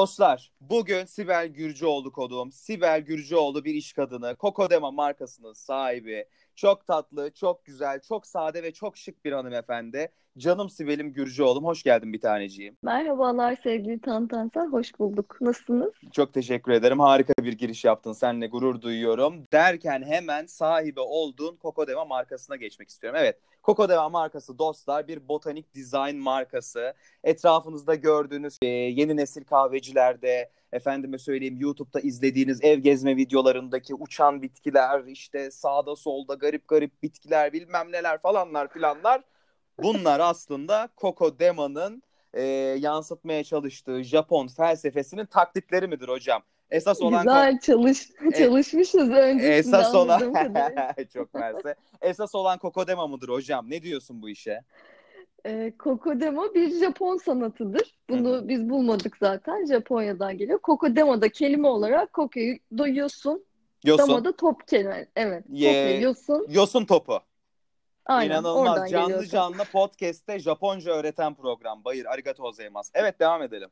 Dostlar, bugün Sibel Gürcüoğlu konuğum. Sibel Gürcüoğlu bir iş kadını, Kokodema markasının sahibi. Çok tatlı, çok güzel, çok sade ve çok şık bir hanımefendi. Canım Sibel'im Gürcüoğlu'm, hoş geldin bir taneciğim. Merhabalar sevgili Tantansa, hoş bulduk. Nasılsınız? Çok teşekkür ederim. Harika bir giriş yaptın. Seninle gurur duyuyorum. Derken hemen sahibi olduğun Kokodema markasına geçmek istiyorum. Evet, Kokodeva markası dostlar bir botanik design markası. Etrafınızda gördüğünüz yeni nesil kahvecilerde, efendime söyleyeyim YouTube'da izlediğiniz ev gezme videolarındaki uçan bitkiler, işte sağda solda garip garip bitkiler bilmem neler falanlar filanlar. Bunlar aslında Kokodema'nın e, yansıtmaya çalıştığı Japon felsefesinin taklitleri midir hocam? Esas olan Güzel çalış e, çalışmışız öncesinde Esas olan çok mersi. Esas olan Kokodema mıdır hocam? Ne diyorsun bu işe? E, Kokodema bir Japon sanatıdır. Bunu Hı-hı. biz bulmadık zaten. Japonya'dan geliyor. Kokodema da kelime olarak kokuyu doyuyorsun. Yosun. Dama da top kelime. Evet. Ye... yosun. Yosun topu. Aynen, İnanılmaz. Canlı geliyorsun. canlı podcast'te Japonca öğreten program. Bayır arigato gozaimasu. Evet devam edelim.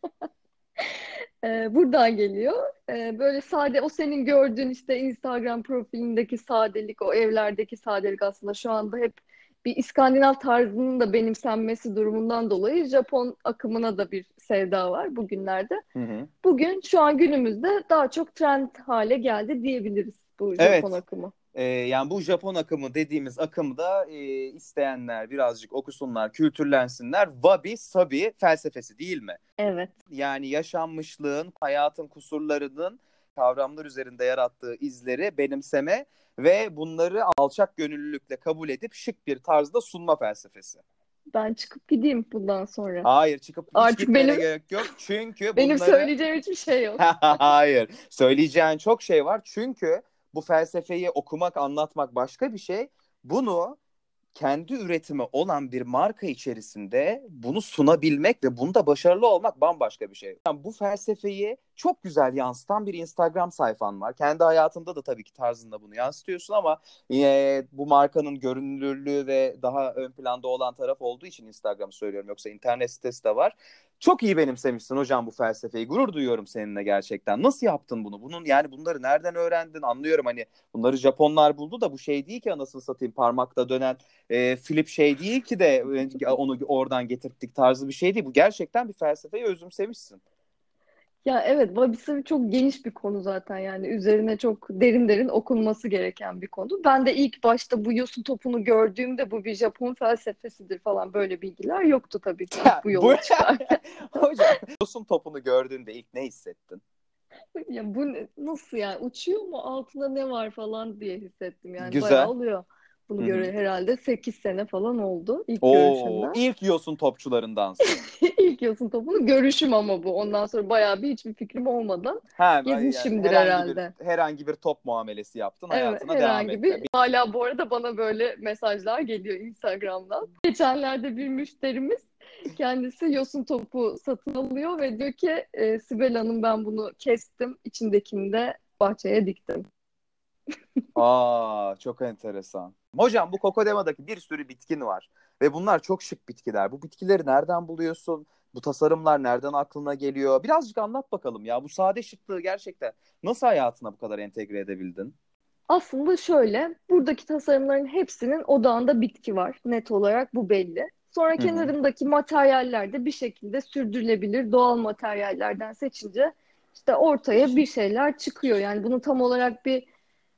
e, buradan geliyor. E, böyle sade o senin gördüğün işte Instagram profilindeki sadelik, o evlerdeki sadelik aslında şu anda hep bir İskandinav tarzının da benimsenmesi durumundan dolayı Japon akımına da bir sevda var bugünlerde. Hı hı. Bugün şu an günümüzde daha çok trend hale geldi diyebiliriz bu Japon evet. akımı. Ee, yani bu Japon akımı dediğimiz akımda e, isteyenler birazcık okusunlar, kültürlensinler. Wabi Sabi felsefesi değil mi? Evet. Yani yaşanmışlığın, hayatın kusurlarının kavramlar üzerinde yarattığı izleri benimseme ve bunları alçak gönüllülükle kabul edip şık bir tarzda sunma felsefesi. Ben çıkıp gideyim bundan sonra. Hayır çıkıp Artık benim gerek yok. Çünkü benim bunları... söyleyeceğim hiçbir şey yok. Hayır. Söyleyeceğin çok şey var. Çünkü bu felsefeyi okumak, anlatmak başka bir şey. Bunu kendi üretimi olan bir marka içerisinde bunu sunabilmek ve bunda başarılı olmak bambaşka bir şey. Yani bu felsefeyi çok güzel yansıtan bir Instagram sayfan var. Kendi hayatında da tabii ki tarzında bunu yansıtıyorsun ama e, bu markanın görünürlüğü ve daha ön planda olan taraf olduğu için Instagram söylüyorum. Yoksa internet sitesi de var. Çok iyi benimsemişsin hocam bu felsefeyi. Gurur duyuyorum seninle gerçekten. Nasıl yaptın bunu? Bunun yani bunları nereden öğrendin? Anlıyorum hani bunları Japonlar buldu da bu şey değil ki anasını satayım parmakta dönen e, flip şey değil ki de e, onu oradan getirdik tarzı bir şey değil. Bu gerçekten bir felsefeyi özümsemişsin. Ya evet Wabi çok geniş bir konu zaten yani üzerine çok derin derin okunması gereken bir konu. Ben de ilk başta bu yosun topunu gördüğümde bu bir Japon felsefesidir falan böyle bilgiler yoktu tabii ki bu yola çıkarken. Hocam yosun topunu gördüğünde ilk ne hissettin? Ya bu nasıl yani uçuyor mu altında ne var falan diye hissettim yani Güzel. bayağı oluyor. Bunu göre herhalde 8 sene falan oldu ilk Oo, görüşümden. İlk yosun topçularından. İlk yosun topunu görüşüm ama bu. Ondan sonra bayağı bir hiçbir fikrim olmadan ha, gezmişimdir yani herhangi herhalde. Bir, herhangi bir top muamelesi yaptın evet, hayatına devam ettin. Bir... Hala bu arada bana böyle mesajlar geliyor Instagram'dan. Geçenlerde bir müşterimiz kendisi yosun topu satın alıyor ve diyor ki e, Sibel Hanım ben bunu kestim içindekini de bahçeye diktim. Aa çok enteresan. Hocam bu Kokodema'daki bir sürü bitkin var ve bunlar çok şık bitkiler. Bu bitkileri nereden buluyorsun? Bu tasarımlar nereden aklına geliyor? Birazcık anlat bakalım ya. Bu sade şıklığı gerçekten nasıl hayatına bu kadar entegre edebildin? Aslında şöyle, buradaki tasarımların hepsinin odağında bitki var. Net olarak bu belli. Sonra Hı-hı. kenarındaki materyaller de bir şekilde sürdürülebilir doğal materyallerden seçince işte ortaya bir şeyler çıkıyor. Yani bunu tam olarak bir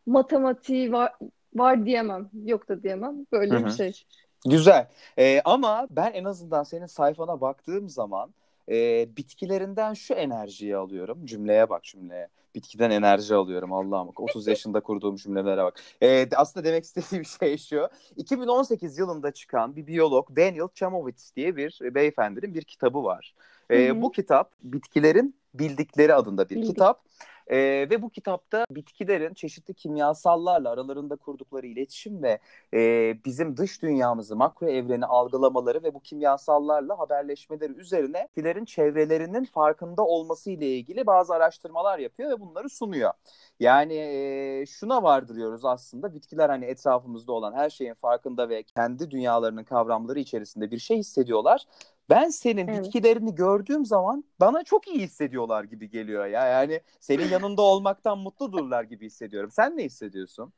matematiği var, var diyemem. Yok da diyemem. Böyle Hı-hı. bir şey. Güzel. Ee, ama ben en azından senin sayfana baktığım zaman e, bitkilerinden şu enerjiyi alıyorum. Cümleye bak cümleye. Bitkiden enerji alıyorum Allah'ım. 30 yaşında kurduğum cümlelere bak. E, aslında demek istediğim şey şu. 2018 yılında çıkan bir biyolog Daniel Chamovitz diye bir beyefendinin bir kitabı var. E, bu kitap bitkilerin bildikleri adında bir Bildik. kitap. E, ve bu kitapta bitkilerin çeşitli kimyasallarla aralarında kurdukları iletişim ve e, bizim dış dünyamızı, makro evreni algılamaları ve bu kimyasallarla haberleşmeleri üzerine bitkilerin çevrelerinin farkında olması ile ilgili bazı araştırmalar yapıyor ve bunları sunuyor. Yani e, şuna vardırıyoruz aslında bitkiler hani etrafımızda olan her şeyin farkında ve kendi dünyalarının kavramları içerisinde bir şey hissediyorlar Ben senin Evet. bitkilerini gördüğüm zaman bana çok iyi hissediyorlar gibi geliyor ya. Yani senin yanında olmaktan mutludurlar gibi hissediyorum. Sen ne hissediyorsun?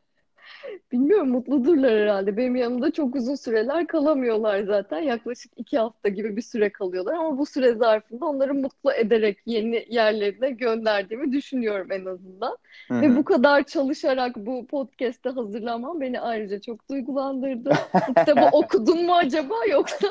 Bilmiyorum mutludurlar herhalde. Benim yanımda çok uzun süreler kalamıyorlar zaten. Yaklaşık iki hafta gibi bir süre kalıyorlar. Ama bu süre zarfında onları mutlu ederek yeni yerlerine gönderdiğimi düşünüyorum en azından. Hı Ve bu kadar çalışarak bu podcast'te hazırlamam beni ayrıca çok duygulandırdı. Bu kitabı okudun mu acaba yoksa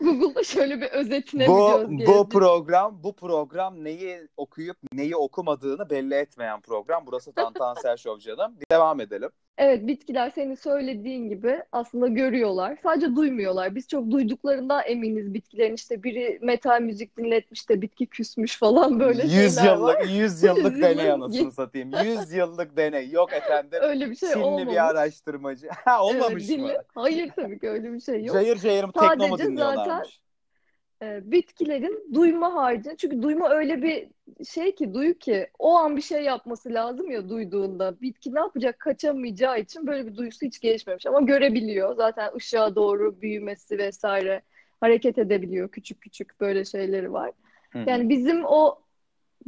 Google'da şöyle bir özetine Bu göz bu program bu program neyi okuyup neyi okumadığını belli etmeyen program. Burası Tantansel Show canım. Bir devam edelim. Evet, bitkiler senin söylediğin gibi aslında görüyorlar. Sadece duymuyorlar. Biz çok duyduklarından eminiz bitkilerin. işte biri metal müzik dinletmiş de bitki küsmüş falan böyle 100 şeyler var. yıllık 100 yıllık deney anasını satayım. 100 yıllık deney. Yok efendim. Öyle bir şey Çinli olmamış. bir araştırmacı. Ha Evet, olmamış mı? dinle- Hayır tabii ki öyle bir şey yok. Cayır cayır mı tekno mu Sadece dinliyorlarmış? Ee, bitkilerin duyma haricinde çünkü duyma öyle bir şey ki duyu ki o an bir şey yapması lazım ya duyduğunda. Bitki ne yapacak? Kaçamayacağı için böyle bir duyusu hiç gelişmemiş. Ama görebiliyor. Zaten ışığa doğru büyümesi vesaire hareket edebiliyor. Küçük küçük böyle şeyleri var. Hı hı. yani bizim o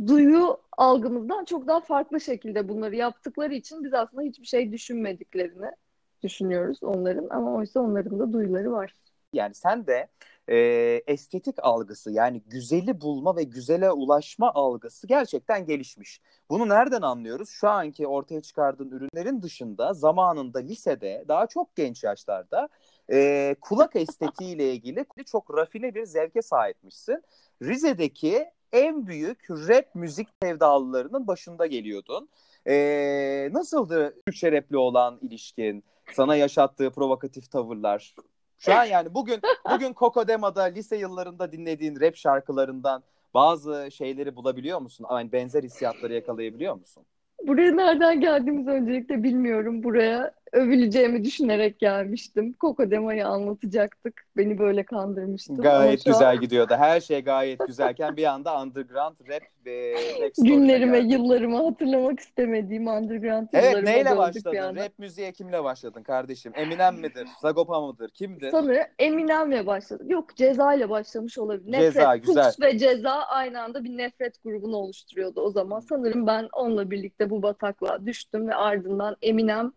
duyu algımızdan çok daha farklı şekilde bunları yaptıkları için biz aslında hiçbir şey düşünmediklerini düşünüyoruz onların. Ama oysa onların da duyuları var. Yani sen de e, estetik algısı yani güzeli bulma ve güzele ulaşma algısı gerçekten gelişmiş. Bunu nereden anlıyoruz? Şu anki ortaya çıkardığın ürünlerin dışında zamanında lisede daha çok genç yaşlarda e, kulak estetiğiyle ilgili çok rafine bir zevke sahipmişsin. Rize'deki en büyük rap müzik sevdalılarının başında geliyordun. E, nasıldı Türkçe rap'le olan ilişkin? Sana yaşattığı provokatif tavırlar? Şu an yani bugün bugün Kokodema'da lise yıllarında dinlediğin rap şarkılarından bazı şeyleri bulabiliyor musun? Yani benzer hissiyatları yakalayabiliyor musun? Buraya nereden geldiğimizi öncelikle bilmiyorum. Buraya övüleceğimi düşünerek gelmiştim. Kokodema'yı anlatacaktık. Beni böyle kandırmıştın. Ama Gayet şu an güzel gidiyordu. Her şey gayet güzelken bir anda underground rap ve günlerime, geldi. yıllarımı hatırlamak istemediğim underground Evet yıllarıma neyle başladın? Rap müziğe kimle başladın kardeşim? Eminem midir? Sagopa mıdır? Kimdir? Sanırım Eminem'le başladık. Yok Ceza ile başlamış olabilir. Ceza, Nefret, güzel. Fuchs ve Ceza aynı anda bir nefret grubunu oluşturuyordu o zaman. Sanırım ben onunla birlikte bu bataklığa düştüm ve ardından Eminem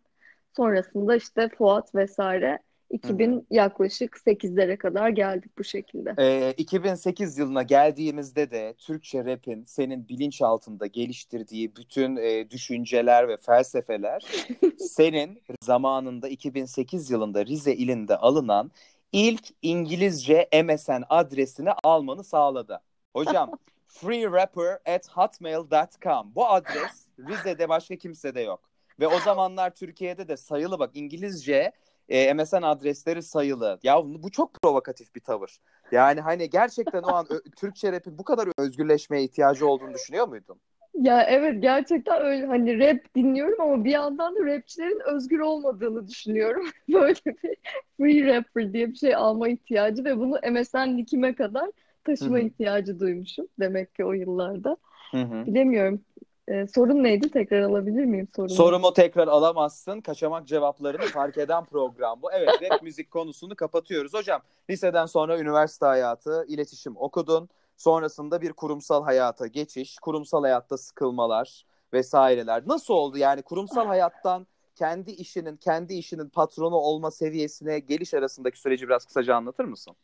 sonrasında işte Fuat vesaire 2000 yaklaşık 8'lere kadar geldik bu şekilde. Ee, 2008 yılına geldiğimizde de Türkçe rap'in senin bilinç altında geliştirdiği bütün e, düşünceler ve felsefeler senin zamanında 2008 yılında Rize ilinde alınan ilk İngilizce MSN adresini almanı sağladı. Hocam freerapper at hotmail.com bu adres Rize'de başka kimsede yok. Ve o zamanlar Türkiye'de de sayılı bak İngilizce e, MSN adresleri sayılı. Ya bu çok provokatif bir tavır. Yani hani gerçekten o an Türkçe rap'in bu kadar özgürleşmeye ihtiyacı olduğunu düşünüyor muydun? Ya evet gerçekten öyle hani rap dinliyorum ama bir yandan da rapçilerin özgür olmadığını düşünüyorum. Böyle bir free rapper diye bir şey alma ihtiyacı ve bunu MSN nickime kadar taşıma Hı hı. ihtiyacı duymuşum demek ki o yıllarda. Hı hı. Bilemiyorum. Ee, sorun neydi? Tekrar alabilir miyim sorumu? Sorumu tekrar alamazsın. Kaçamak cevaplarını fark eden program bu. Evet rap müzik konusunu kapatıyoruz. Hocam liseden sonra üniversite hayatı, iletişim okudun. Sonrasında bir kurumsal hayata geçiş, kurumsal hayatta sıkılmalar vesaireler. Nasıl oldu yani kurumsal hayattan kendi işinin, kendi işinin patronu olma seviyesine geliş arasındaki süreci biraz kısaca anlatır mısın?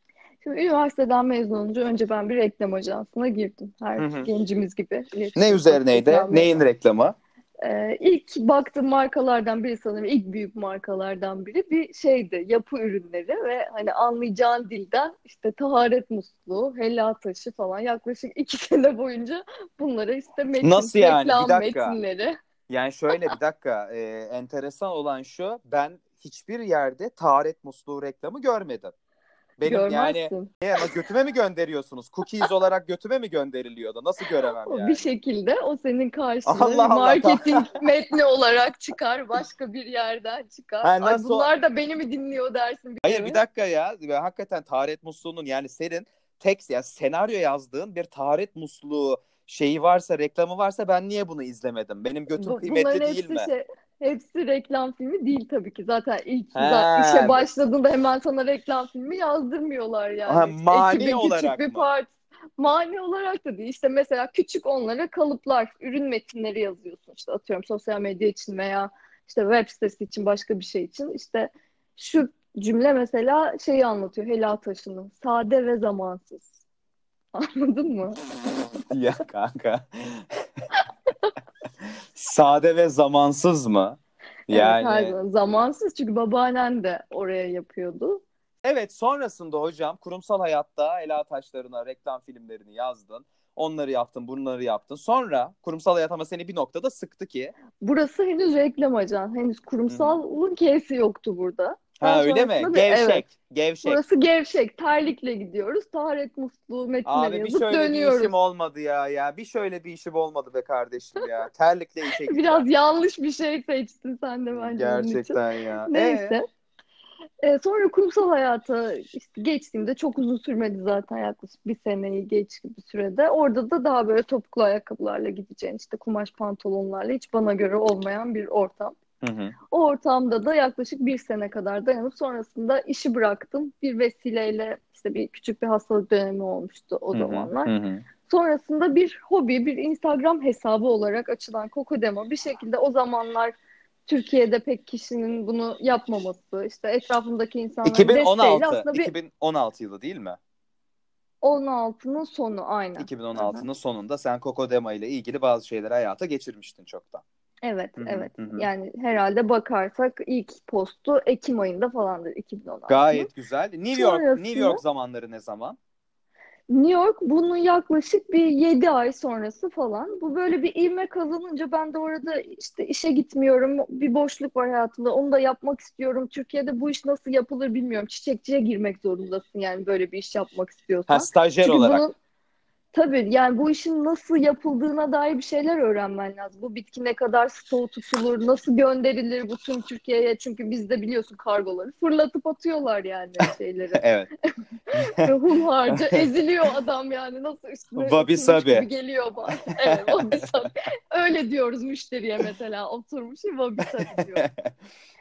Şimdi üniversiteden mezun olunca önce ben bir reklam ajansına girdim. Her Hı hı. gencimiz gibi. Ne üzerineydi? reklam, Neyin reklamı? Ee, ilk baktığım markalardan biri sanırım ilk büyük markalardan biri bir şeydi yapı ürünleri ve hani anlayacağın dilden işte taharet musluğu, helal taşı falan yaklaşık iki sene boyunca bunlara işte metin, Nasıl yani? Bir reklam dakika. metinleri. Yani şöyle bir dakika, e, enteresan olan şu, ben hiçbir yerde taharet musluğu reklamı görmedim. Benim yani Görmezsin. ne, ama götüme mi gönderiyorsunuz? Cookies olarak götüme mi gönderiliyordu? Nasıl göremem yani? bir şekilde o senin karşına Allah marketing metni olarak çıkar başka bir yerden çıkar. Ha, Ay bunlar da beni mi dinliyor dersin bir Hayır kere. bir dakika ya. Hakikaten taharet musluğunun yani senin tekst ya senaryo yazdığın bir taharet musluğu şeyi varsa, reklamı varsa ben niye bunu izlemedim? Benim götüm Bu- kıymetli değil mi? şey, hepsi reklam filmi değil tabii ki. Zaten ilk He. işe başladığında hemen sana reklam filmi yazdırmıyorlar yani. Ha, mani küçük olarak bir mı? part. Mani olarak da değil. İşte mesela küçük onlara kalıplar, ürün metinleri yazıyorsun. İşte atıyorum sosyal medya için veya işte web sitesi için başka bir şey için. İşte şu cümle mesela şeyi anlatıyor Hela Taşı'nın. Sade ve zamansız. Anladın mı? ya kanka. Sade ve zamansız mı? Evet, Yani zaman. Zamansız çünkü babaannen de oraya yapıyordu. evet sonrasında hocam kurumsal hayatta Ela Taşlarına reklam filmlerini yazdın. Onları yaptın, bunları yaptın. Sonra kurumsal hayat ama seni bir noktada sıktı ki. Burası henüz reklam ajan. Henüz kurumsalın K'si yoktu burada. Ha öyle mi? bir- Gevşek, evet. gevşek. Burası gevşek. Terlikle gidiyoruz. Taharet musluğu metinleri Abi bir şöyle bir dönüyoruz. işim olmadı ya ya. Bir şöyle bir işim olmadı be kardeşim ya. Terlikle işe gideceğim. Biraz yanlış bir şey seçtin sen de bence. Gerçekten ya. Ee? Neyse. Ee, sonra kurumsal hayata işte geçtiğimde çok uzun sürmedi zaten yaklaşık bir seneyi geç bir sürede. Orada da daha böyle topuklu ayakkabılarla gideceğin işte kumaş pantolonlarla hiç bana göre olmayan bir ortam. Hı hı. O ortamda da yaklaşık bir sene kadar dayanıp sonrasında işi bıraktım. Bir vesileyle işte bir küçük bir hastalık dönemi olmuştu o Hı hı, zamanlar. hı hı. Sonrasında bir hobi, bir Instagram hesabı olarak açılan Kokodemo bir şekilde o zamanlar Türkiye'de pek kişinin bunu yapmaması, işte etrafımdaki insanların desteğiyle 2016, aslında bir 2016 yılı değil mi? 16'nın sonu aynen. 2016'nın sonunda sen Kokodema ile ilgili bazı şeyleri hayata geçirmiştin çoktan. Evet, Hı hı, evet. hı hı. Yani herhalde bakarsak ilk postu Ekim ayında falandır 2016'nın. Gayet güzel. New York, Sonrasında- New York zamanları ne zaman? New York bunun yaklaşık bir 7 ay sonrası falan. Bu böyle bir ivme kazanınca ben de orada işte işe gitmiyorum. Bir boşluk var hayatımda. Onu da yapmak istiyorum. Türkiye'de bu iş nasıl yapılır bilmiyorum. Çiçekçiye girmek zorundasın yani böyle bir iş yapmak istiyorsan. Ha stajyer Çünkü olarak. bunun tabii yani bu işin nasıl yapıldığına dair bir şeyler öğrenmen lazım. Bu bitki ne kadar stoğu tutulur, nasıl gönderilir bu tüm Türkiye'ye? Çünkü bizde biliyorsun kargoları fırlatıp atıyorlar yani şeyleri. Evet. Hunharca eziliyor adam yani nasıl üstüne oturmuş sabi. geliyor bana. Evet, wabi sabi. Öyle diyoruz müşteriye mesela oturmuş wabi sabi diyor.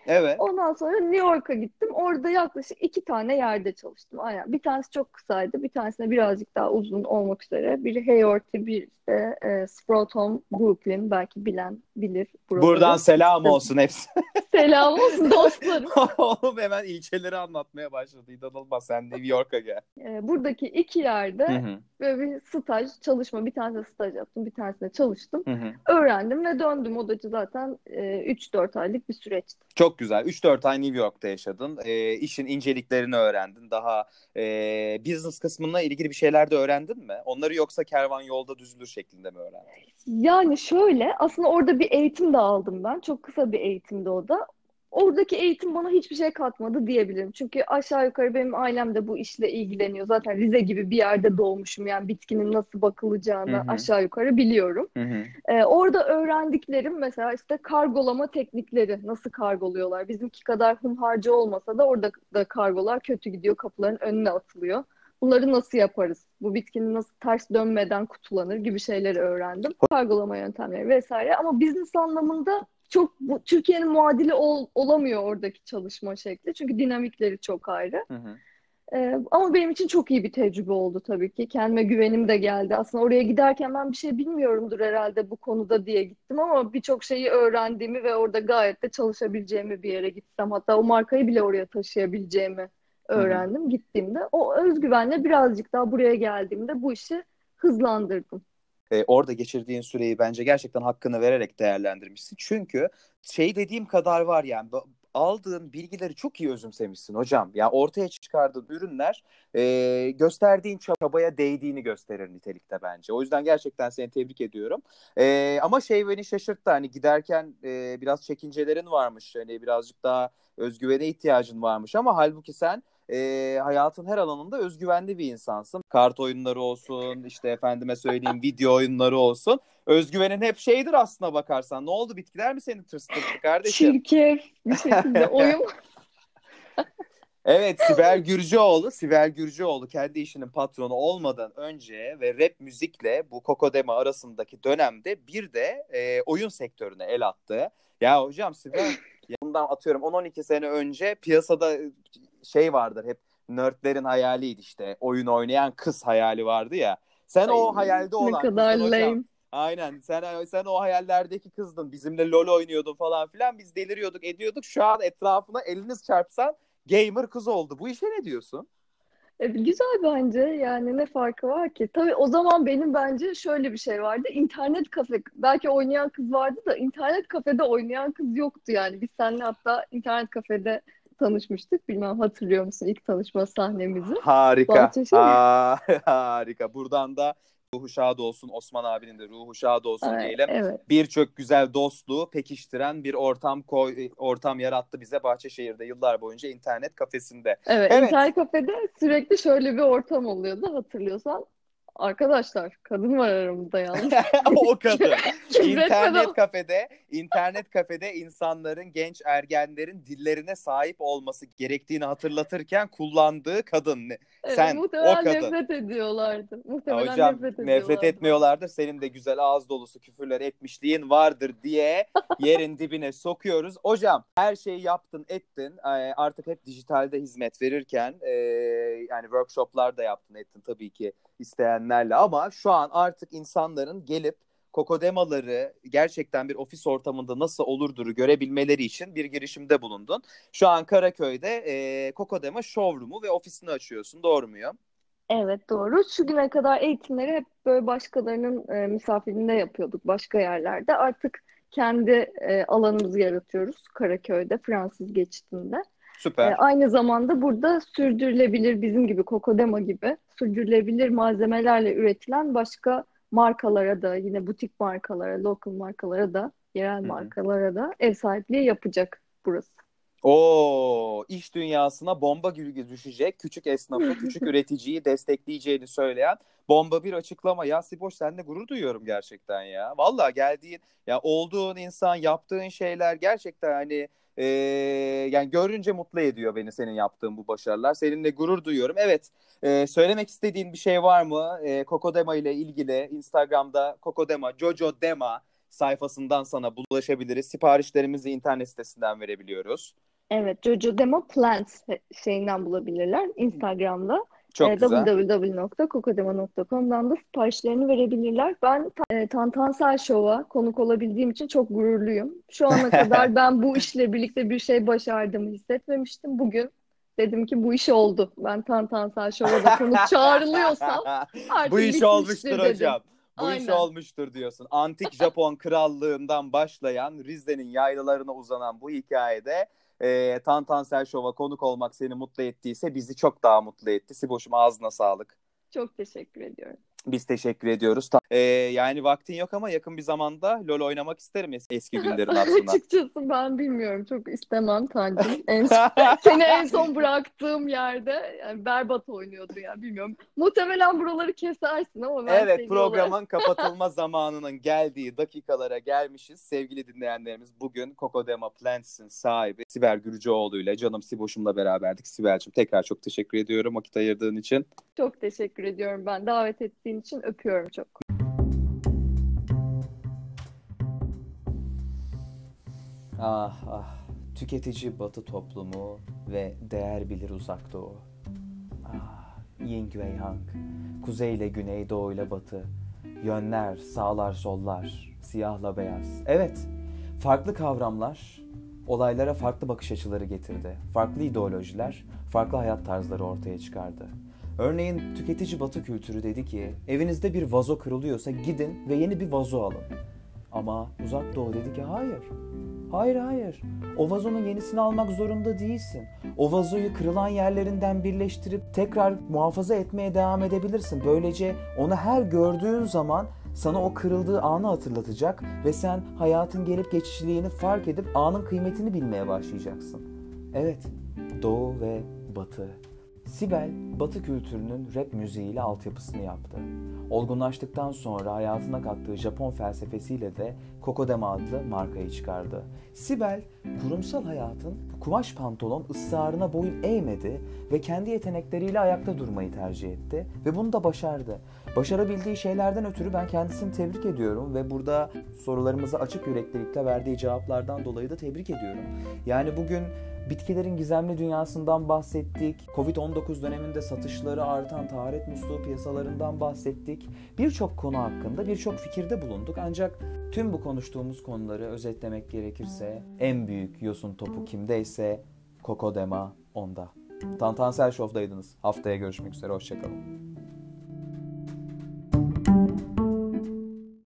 Evet. Ondan sonra New York'a gittim. Orada yaklaşık iki tane yerde çalıştım. Aynen. Bir tanesi çok kısaydı. Bir tanesine birazcık daha uzun olmak üzere. Biri Hayorty, bir de e, Sprotom Brooklyn. Belki bilen bilir buraları. Buradan selam olsun hepsi. Selam olsun dostlarım. Oğlum hemen ilçeleri anlatmaya başladı. İnanılmaz sen New York'a gel. E, buradaki iki yerde Hı hı, böyle bir staj, çalışma. Bir tanesinde staj yaptım. Bir tanesinde çalıştım. hı hı. Öğrendim ve döndüm. O da zaten e, 3-4 aylık bir süreçti. Çok güzel. 3-4 ay New York'ta yaşadın. E, işin inceliklerini öğrendin. Daha e, business kısmına ilgili bir şeyler de öğrendin mi? Onları yoksa kervan yolda düzülür şeklinde mi öğrendin? Yani şöyle aslında orada bir eğitim de aldım ben. Çok kısa bir eğitimdi o da. Oradaki eğitim bana hiçbir şey katmadı diyebilirim. Çünkü aşağı yukarı benim ailem de bu işle ilgileniyor. Zaten Rize gibi bir yerde doğmuşum. Yani bitkinin nasıl bakılacağını Hı hı. aşağı yukarı biliyorum. Ee, orada öğrendiklerim mesela işte kargolama teknikleri nasıl kargoluyorlar. Bizimki kadar hunharca olmasa da orada da kargolar kötü gidiyor. Kapıların önüne atılıyor. Bunları nasıl yaparız? Bu bitkinin nasıl ters dönmeden kutulanır gibi şeyleri öğrendim. Kargolama yöntemleri vesaire. Ama business anlamında çok bu, Türkiye'nin muadili ol- olamıyor oradaki çalışma şekli. Çünkü dinamikleri çok ayrı. Hı hı. Ee, ama benim için çok iyi bir tecrübe oldu tabii ki. Kendime güvenim de geldi. Aslında oraya giderken ben bir şey bilmiyorumdur herhalde bu konuda diye gittim ama birçok şeyi öğrendiğimi ve orada gayet de çalışabileceğimi bir yere gitsem hatta o markayı bile oraya taşıyabileceğimi öğrendim gittiğimde. O özgüvenle birazcık daha buraya geldiğimde bu işi hızlandırdım. E, orada geçirdiğin süreyi bence gerçekten hakkını vererek değerlendirmişsin. Çünkü şey dediğim kadar var yani aldığın bilgileri çok iyi özümsemişsin hocam. Ya ortaya çıkardığın ürünler e, gösterdiğin çabaya değdiğini gösterir nitelikte bence. O yüzden gerçekten seni tebrik ediyorum. E, ama şey beni şaşırttı hani giderken e, biraz çekincelerin varmış. Hani birazcık daha özgüvene ihtiyacın varmış ama halbuki sen e, hayatın her alanında özgüvenli bir insansın. Kart oyunları olsun, işte efendime söyleyeyim video oyunları olsun. Özgüvenin hep şeydir aslına bakarsan. Ne oldu bitkiler mi seni tırstırdı kardeşim? Çirkef bir şekilde oyun Evet Sibel Gürcüoğlu, Sibel Gürcüoğlu kendi işinin patronu olmadan önce ve rap müzikle bu Kokodema arasındaki dönemde bir de e, oyun sektörüne el attı. Ya hocam Sibel bundan atıyorum 10-12 sene önce piyasada şey vardır hep nerdlerin hayaliydi işte oyun oynayan kız hayali vardı ya. Sen Ay, o hayalde olan ne kadar lame. hocam. Aynen sen sen o hayallerdeki kızdın. Bizimle LoL oynuyordun falan filan. Biz deliriyorduk, ediyorduk. Şu an etrafına eliniz çarpsan gamer kız oldu. Bu işe ne diyorsun? E, güzel bence yani ne farkı var ki? Tabii o zaman benim bence şöyle bir şey vardı. İnternet kafe belki oynayan kız vardı da internet kafede oynayan kız yoktu yani. Biz seninle hatta internet kafede tanışmıştık. Bilmem hatırlıyor musun ilk tanışma sahnemizi? Harika. Aa, harika. Buradan da ruhu şad olsun Osman abinin de ruhu şad olsun evet, diyelim. Evet. Birçok güzel dostluğu pekiştiren bir ortam koy, ortam yarattı bize Bahçeşehir'de yıllar boyunca internet kafesinde. Evet, evet. internet kafede sürekli şöyle bir ortam oluyordu hatırlıyorsan. Arkadaşlar kadın var aramızda yalnız. o kadın. İnternet kafede, internet kafede insanların, genç ergenlerin dillerine sahip olması gerektiğini hatırlatırken kullandığı kadın. Evet, Sen o kadın. nefret ediyorlardı. Muhtemelen Hocam, nefret ediyorlardı. nefret etmiyorlardır. Senin de güzel ağız dolusu küfürler etmişliğin vardır diye yerin dibine sokuyoruz. Hocam her şeyi yaptın, ettin. Ee, artık hep dijitalde hizmet verirken e, yani workshoplar da yaptın, ettin tabii ki isteyenlerle ama şu an artık insanların gelip kokodemaları gerçekten bir ofis ortamında nasıl olurdur görebilmeleri için bir girişimde bulundun. Şu an Karaköy'de e, kokodema showroom'u ve ofisini açıyorsun. Doğru muyum? Evet doğru. Şu güne kadar eğitimleri hep böyle başkalarının e, misafirinde yapıyorduk başka yerlerde. Artık kendi e, alanımızı yaratıyoruz Karaköy'de, Fransız geçitinde. Süper. E, aynı zamanda burada sürdürülebilir bizim gibi Kokodema gibi sürdürülebilir malzemelerle üretilen başka markalara da yine butik markalara, local markalara da, yerel Hı-hı. markalara da ev sahipliği yapacak burası. O iş dünyasına bomba gibi düşecek küçük esnafı, küçük üreticiyi destekleyeceğini söyleyen bomba bir açıklama. Ya Siboş seninle gurur duyuyorum gerçekten ya. Vallahi geldiğin ya olduğun insan, yaptığın şeyler gerçekten hani e, yani görünce mutlu ediyor beni senin yaptığın bu başarılar. Seninle gurur duyuyorum. Evet e, söylemek istediğin bir şey var mı? E, Kokodema ile ilgili Instagram'da Kokodema, Jojo Dema sayfasından sana bulaşabiliriz. Siparişlerimizi internet sitesinden verebiliyoruz. Evet, Jojo Demo Plants şeyinden bulabilirler Instagram'da. Çok e, güzel. www.kokodema.com'dan da siparişlerini verebilirler. Ben e, Tantansel Show'a konuk olabildiğim için çok gururluyum. Şu ana kadar ben bu işle birlikte bir şey başardığımı hissetmemiştim. Bugün dedim ki bu iş oldu. Ben Tantansel Show'a da konuk çağrılıyorsam artık Bu iş olmuştur dedim. hocam. Bu Aynen. iş olmuştur diyorsun. Antik Japon krallığından başlayan Rize'nin yaylalarına uzanan bu hikayede e, Tantansel Show'a konuk olmak seni mutlu ettiyse bizi çok daha mutlu etti. Siboş'um ağzına sağlık. Çok teşekkür ediyorum. Biz teşekkür ediyoruz. Ee, yani vaktin yok ama yakın bir zamanda LoL oynamak isterim es- eski günlerin aslında. Açıkçası ben bilmiyorum. Çok istemem Tancım. En, seni en son bıraktığım yerde yani berbat oynuyordu ya bilmiyorum. Muhtemelen buraları kesersin ama ben Evet programın kapatılma zamanının geldiği dakikalara gelmişiz. Sevgili dinleyenlerimiz bugün Kokodema Plants'in sahibi Sibel Gürcüoğlu ile canım Siboş'umla beraberdik. Sibel'cim tekrar çok teşekkür ediyorum vakit ayırdığın için. Çok teşekkür ediyorum ben davet ettiğin için öpüyorum çok. Ah ah tüketici batı toplumu ve değer bilir uzak doğu. Ah yin ve yang, kuzey ile güney, doğu ile batı, yönler, sağlar, sollar, siyahla beyaz. Evet, farklı kavramlar olaylara farklı bakış açıları getirdi. Farklı ideolojiler, farklı hayat tarzları ortaya çıkardı. Örneğin tüketici batı kültürü dedi ki evinizde bir vazo kırılıyorsa gidin ve yeni bir vazo alın. Ama uzak doğu dedi ki hayır. Hayır hayır. O vazonun yenisini almak zorunda değilsin. O vazoyu kırılan yerlerinden birleştirip tekrar muhafaza etmeye devam edebilirsin. Böylece onu her gördüğün zaman sana o kırıldığı anı hatırlatacak ve sen hayatın gelip geçiciliğini fark edip anın kıymetini bilmeye başlayacaksın. Evet, doğu ve batı Sibel, Batı kültürünün rap müziğiyle altyapısını yaptı. Olgunlaştıktan sonra hayatına kattığı Japon felsefesiyle de Kokodema adlı markayı çıkardı. Sibel, kurumsal hayatın kumaş pantolon ısrarına boyun eğmedi ve kendi yetenekleriyle ayakta durmayı tercih etti ve bunu da başardı. Başarabildiği şeylerden ötürü ben kendisini tebrik ediyorum ve burada sorularımıza açık yüreklilikle verdiği cevaplardan dolayı da tebrik ediyorum. Yani bugün Bitkilerin gizemli dünyasından bahsettik. Covid-19 döneminde satışları artan taharet musluğu piyasalarından bahsettik. Birçok konu hakkında birçok fikirde bulunduk. Ancak tüm bu konuştuğumuz konuları özetlemek gerekirse en büyük yosun topu kimdeyse Kokodema onda. Tantansel Show'daydınız. Haftaya görüşmek üzere. Hoşçakalın.